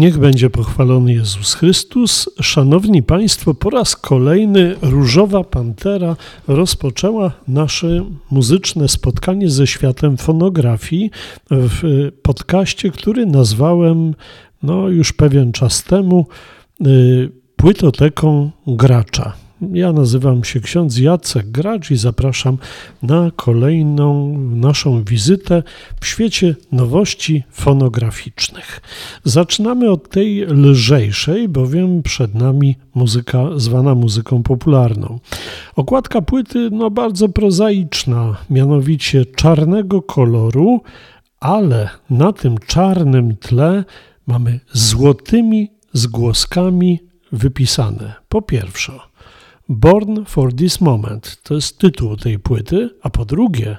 Niech będzie pochwalony Jezus Chrystus. Szanowni Państwo, po raz kolejny Różowa Pantera rozpoczęła nasze muzyczne spotkanie ze światem fonografii w podcaście, który nazwałem no, już pewien czas temu y, płytoteką gracza. Ja nazywam się ksiądz Jacek Gracz i zapraszam na kolejną naszą wizytę w świecie nowości fonograficznych. Zaczynamy od tej lżejszej, bowiem przed nami muzyka zwana muzyką popularną. Okładka płyty no bardzo prozaiczna, mianowicie czarnego koloru, ale na tym czarnym tle mamy złotymi zgłoskami wypisane. Po pierwsze, Born for This Moment to jest tytuł tej płyty, a po drugie,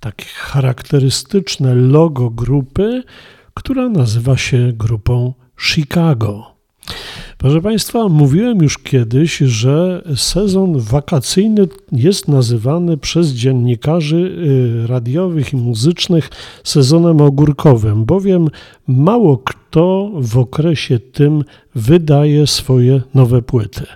takie charakterystyczne logo grupy, która nazywa się grupą Chicago. Proszę Państwa, mówiłem już kiedyś, że sezon wakacyjny jest nazywany przez dziennikarzy y, radiowych i muzycznych sezonem ogórkowym, bowiem mało kto w okresie tym wydaje swoje nowe płyty.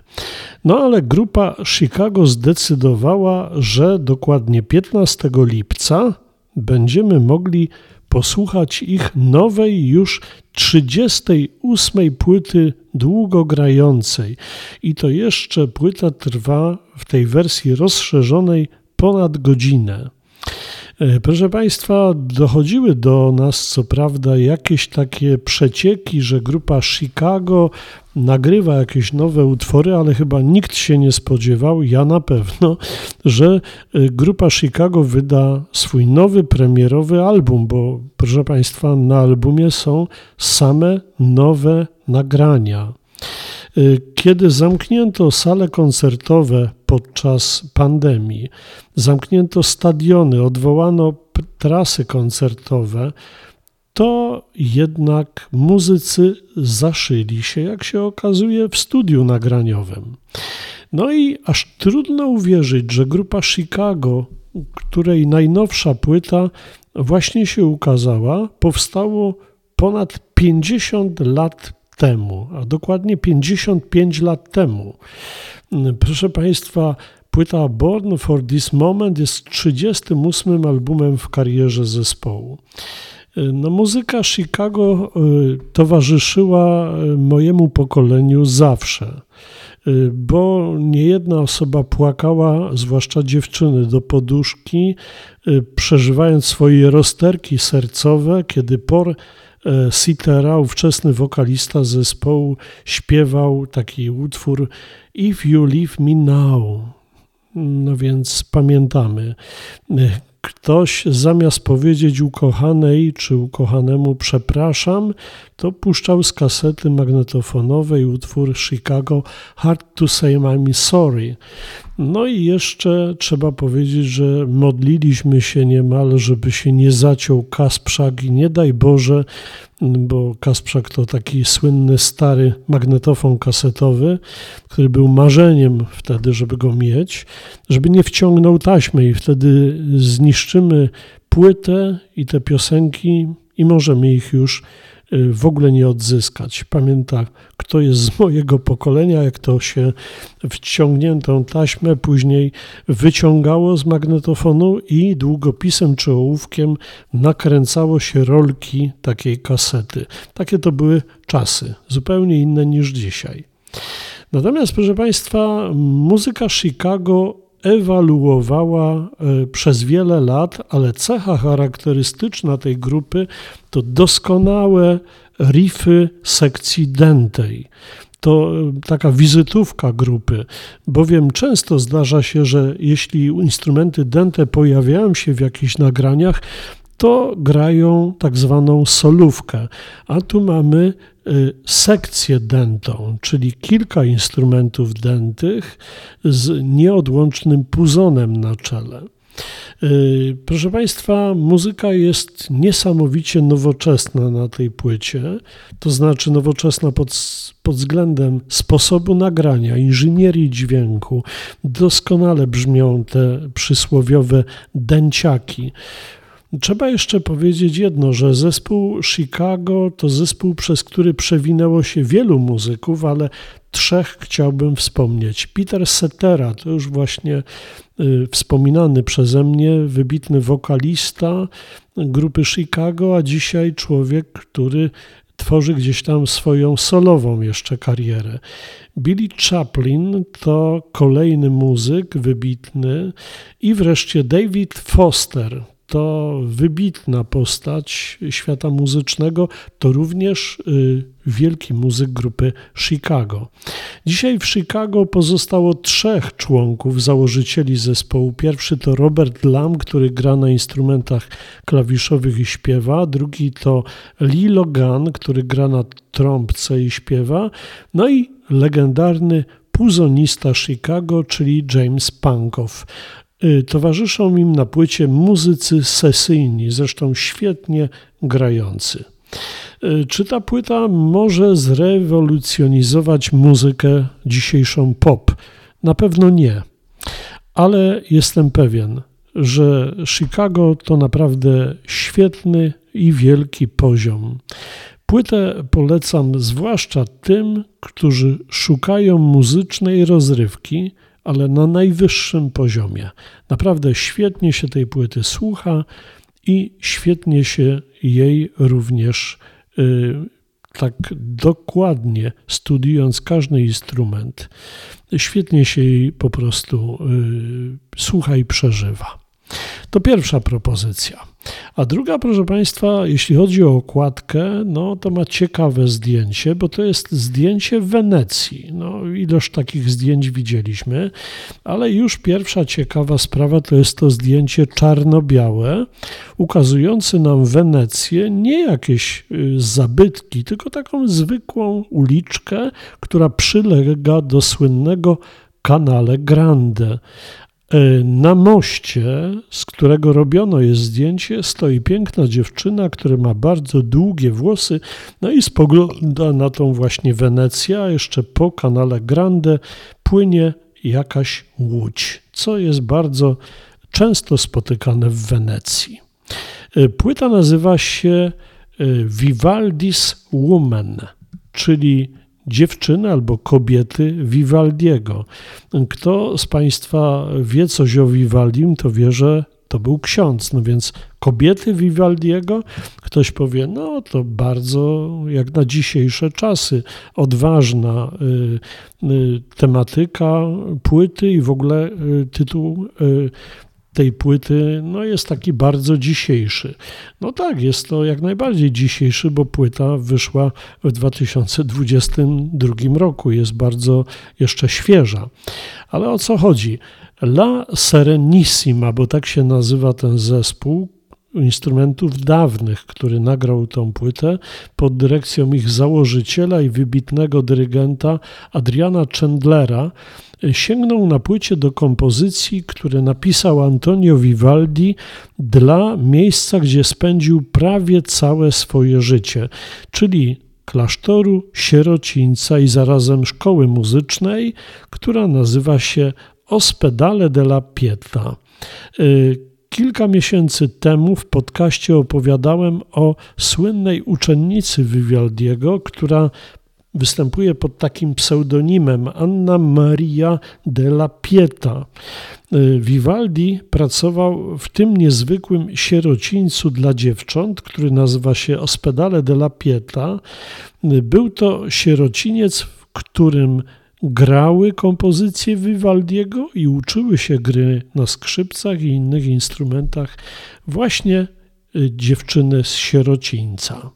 No ale grupa Chicago zdecydowała, że dokładnie 15 lipca będziemy mogli posłuchać ich nowej już 38 płyty długogrającej. I to jeszcze płyta trwa w tej wersji rozszerzonej ponad godzinę. E, proszę Państwa, dochodziły do nas co prawda jakieś takie przecieki, że grupa Chicago nagrywa jakieś nowe utwory, ale chyba nikt się nie spodziewał, ja na pewno, że e, grupa Chicago wyda swój nowy premierowy album, bo proszę Państwa, na albumie są same nowe nagrania. E, kiedy zamknięto sale koncertowe podczas pandemii, zamknięto stadiony, odwołano trasy koncertowe, to jednak muzycy zaszyli się, jak się okazuje, w studiu nagraniowym. No i aż trudno uwierzyć, że grupa Chicago, której najnowsza płyta właśnie się ukazała, powstało ponad 50 lat temu, a dokładnie 55 lat temu. Proszę Państwa, płyta Born for This Moment jest 38 albumem w karierze zespołu. No, muzyka Chicago y, towarzyszyła y, mojemu pokoleniu zawsze, y, bo niejedna osoba płakała, zwłaszcza dziewczyny, do poduszki, przeżywając swoje rozterki sercowe, kiedy por Sitera, ówczesny wokalista zespołu, śpiewał taki utwór If You Leave Me Now. No więc pamiętamy. Ktoś zamiast powiedzieć ukochanej czy ukochanemu przepraszam, to puszczał z kasety magnetofonowej utwór Chicago Hard to Say I'm Sorry. No i jeszcze trzeba powiedzieć, że modliliśmy się niemal, żeby się nie zaciął Kasprzak i nie daj Boże, bo Kasprzak to taki słynny stary magnetofon kasetowy, który był marzeniem wtedy, żeby go mieć, żeby nie wciągnął taśmy i wtedy zniszczymy płytę i te piosenki i możemy ich już w ogóle nie odzyskać. Pamięta, kto jest z mojego pokolenia, jak to się wciągniętą taśmę później wyciągało z magnetofonu i długopisem czy ołówkiem nakręcało się rolki takiej kasety. Takie to były czasy, zupełnie inne niż dzisiaj. Natomiast, proszę Państwa, muzyka Chicago ewaluowała e, przez wiele lat, ale cecha charakterystyczna tej grupy to doskonałe riffy sekcji dentej. To e, taka wizytówka grupy, bowiem często zdarza się, że jeśli instrumenty dente pojawiają się w jakichś nagraniach, to grają tak zwaną solówkę, a tu mamy sekcję dętą, czyli kilka instrumentów dętych z nieodłącznym puzonem na czele. Y, proszę Państwa, muzyka jest niesamowicie nowoczesna na tej płycie, to znaczy nowoczesna pod, pod względem sposobu nagrania, inżynierii dźwięku. Doskonale brzmią te przysłowiowe dęciaki. Trzeba jeszcze powiedzieć jedno, że zespół Chicago to zespół, przez który przewinęło się wielu muzyków, ale trzech chciałbym wspomnieć. Peter Cetera to już właśnie y, wspominany przeze mnie wybitny wokalista grupy Chicago, a dzisiaj człowiek, który tworzy gdzieś tam swoją solową jeszcze karierę. Billy Chaplin to kolejny muzyk wybitny i wreszcie David Foster, to wybitna postać świata muzycznego, to również y, wielki muzyk grupy Chicago. Dzisiaj w Chicago pozostało trzech członków, założycieli zespołu. Pierwszy to Robert Lam, który gra na instrumentach klawiszowych i śpiewa. Drugi to Lee Logan, który gra na trąbce i śpiewa. No i legendarny puzonista Chicago, czyli James Pankow. Y, towarzyszą im na płycie muzycy sesyjni, zresztą świetnie grający. Y, czy ta płyta może zrewolucjonizować muzykę dzisiejszą pop? Na pewno nie, ale jestem pewien, że Chicago to naprawdę świetny i wielki poziom. Płytę polecam zwłaszcza tym, którzy szukają muzycznej rozrywki ale na najwyższym poziomie. Naprawdę świetnie się tej płyty słucha i świetnie się jej również y, tak dokładnie studiując każdy instrument, świetnie się jej po prostu y, słucha i przeżywa. To pierwsza propozycja. A druga, proszę Państwa, jeśli chodzi o okładkę, no to ma ciekawe zdjęcie, bo to jest zdjęcie Wenecji. No, ilość takich zdjęć widzieliśmy, ale już pierwsza ciekawa sprawa to jest to zdjęcie czarno-białe, ukazujące nam Wenecję, nie jakieś y, zabytki, tylko taką zwykłą uliczkę, która przylega do słynnego Canale Grande. E, na moście, z którego robiono jest zdjęcie, stoi piękna dziewczyna, która ma bardzo długie włosy, no i spogląda na tą właśnie Wenecję, a jeszcze po kanale Grande płynie jakaś łódź, co jest bardzo często spotykane w Wenecji. E, płyta nazywa się e, Vivaldi's Woman, czyli dziewczyny albo kobiety Vivaldiego. Kto z Państwa wie coś o Vivaldim, to wie, że to był ksiądz. No więc kobiety Vivaldiego, ktoś powie, no to bardzo jak na dzisiejsze czasy odważna y, y, tematyka płyty i w ogóle y, tytuł y, tej płyty no jest taki bardzo dzisiejszy. No tak, jest to jak najbardziej dzisiejszy, bo płyta wyszła w 2022 roku, jest bardzo jeszcze świeża. Ale o co chodzi? La Serenissima, bo tak się nazywa ten zespół, instrumentów dawnych, który nagrał tą płytę pod dyrekcją ich założyciela i wybitnego dyrygenta Adriana Chandlera, sięgnął na płycie do kompozycji, które napisał Antonio Vivaldi dla miejsca, gdzie spędził prawie całe swoje życie, czyli klasztoru, sierocińca i zarazem szkoły muzycznej, która nazywa się Ospedale della Pieta. Kilka miesięcy temu w podcaście opowiadałem o słynnej uczennicy Vivaldiego, która występuje pod takim pseudonimem Anna Maria della Pieta. Y, Vivaldi pracował w tym niezwykłym sierocińcu dla dziewcząt, który nazywa się Ospedale della Pieta. Y, był to sierociniec, w którym grały kompozycje Vivaldiego i uczyły się gry na skrzypcach i innych instrumentach właśnie y, dziewczyny z sierocińca.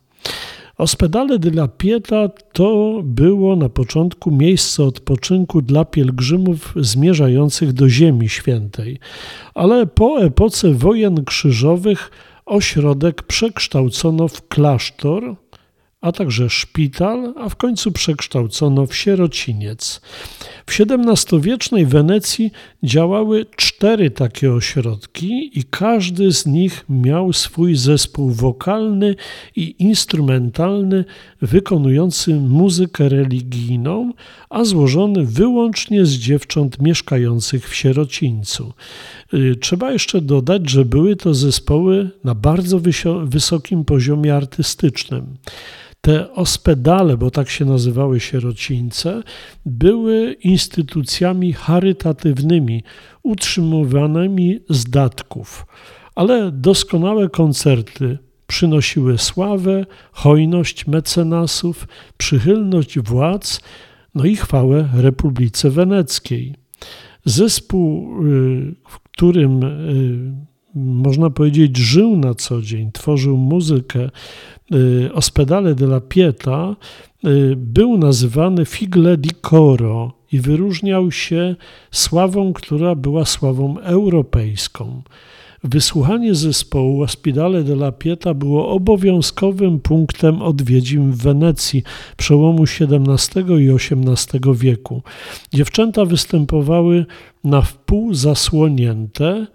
Ospedale della Pieta to było na początku miejsce odpoczynku dla pielgrzymów zmierzających do Ziemi Świętej, ale po epoce wojen krzyżowych ośrodek przekształcono w klasztor, a także szpital, a w końcu przekształcono w sierociniec. W XVII-wiecznej Wenecji działały cztery takie ośrodki i każdy z nich miał swój zespół wokalny i instrumentalny wykonujący muzykę religijną, a złożony wyłącznie z dziewcząt mieszkających w sierocińcu. Y, trzeba jeszcze dodać, że były to zespoły na bardzo wysokim poziomie artystycznym. Te ospedale, bo tak się nazywały sierocińce, były instytucjami charytatywnymi, utrzymywanymi z datków, ale doskonałe koncerty przynosiły sławę, hojność mecenasów, przychylność władz, no i chwałę Republice Weneckiej. Zespół, y, w którym y, można powiedzieć, żył na co dzień, tworzył muzykę, Y, Ospedale della Pieta y, był nazywany Figle di Coro i wyróżniał się sławą, która była sławą europejską. Wysłuchanie zespołu Ospedale della Pieta było obowiązkowym punktem odwiedzin w Wenecji przełomu XVII i XVIII wieku. Dziewczęta występowały na wpół zasłonięte,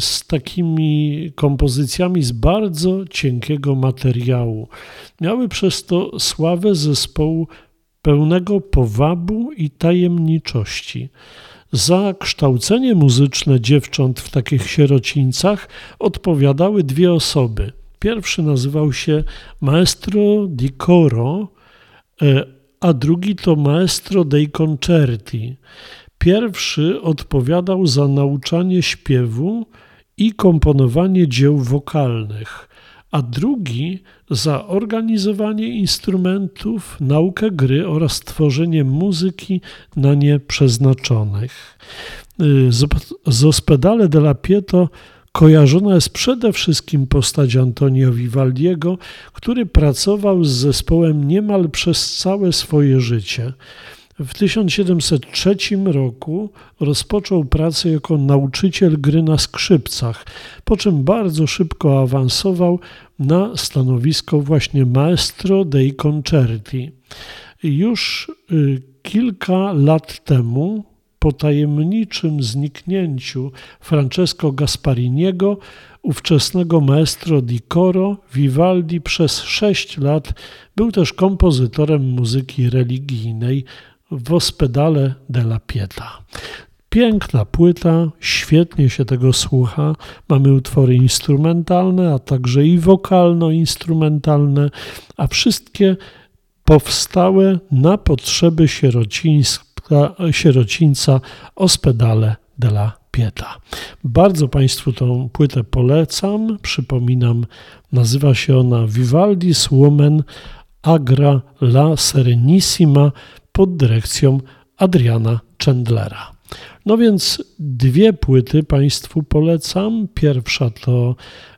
z takimi kompozycjami z bardzo cienkiego materiału. Miały przez to sławę zespołu pełnego powabu i tajemniczości. Za kształcenie muzyczne dziewcząt w takich sierocińcach odpowiadały dwie osoby. Pierwszy nazywał się Maestro di Coro, y, a drugi to Maestro dei Concerti. Pierwszy odpowiadał za nauczanie śpiewu i komponowanie dzieł wokalnych, a drugi za organizowanie instrumentów, naukę gry oraz tworzenie muzyki na nie przeznaczonych. Z Ospedale della Pieto kojarzona jest przede wszystkim postać Antonio Vivaldiego, który pracował z zespołem niemal przez całe swoje życie. W 1703 roku rozpoczął pracę jako nauczyciel gry na skrzypcach, po czym bardzo szybko awansował na stanowisko właśnie maestro dei concerti. Już y, kilka lat temu, po tajemniczym zniknięciu Francesco Gaspariniego, ówczesnego maestro di coro, Vivaldi przez sześć lat był też kompozytorem muzyki religijnej w Ospedale della Pieta. Piękna płyta, świetnie się tego słucha. Mamy utwory instrumentalne, a także i wokalno-instrumentalne, a wszystkie powstałe na potrzeby sierocińca Ospedale della Pieta. Bardzo Państwu tą płytę polecam. Przypominam, nazywa się ona Vivaldis Woman Agra La Serenissima pod dyrekcją Adriana Chandlera. No więc dwie płyty Państwu polecam. Pierwsza to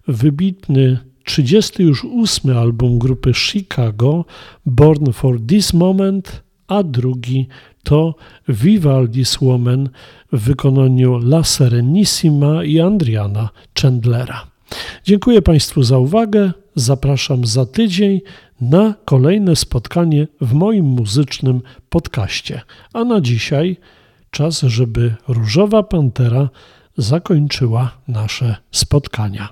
wybitny 38 album grupy Chicago, Born for This Moment, a drugi to Vivaldi's Woman w wykonaniu La Serenissima i Adriana Chandlera. Dziękuję Państwu za uwagę. Zapraszam za tydzień na kolejne spotkanie w moim muzycznym podcaście. A na dzisiaj czas, żeby Różowa Pantera zakończyła nasze spotkania.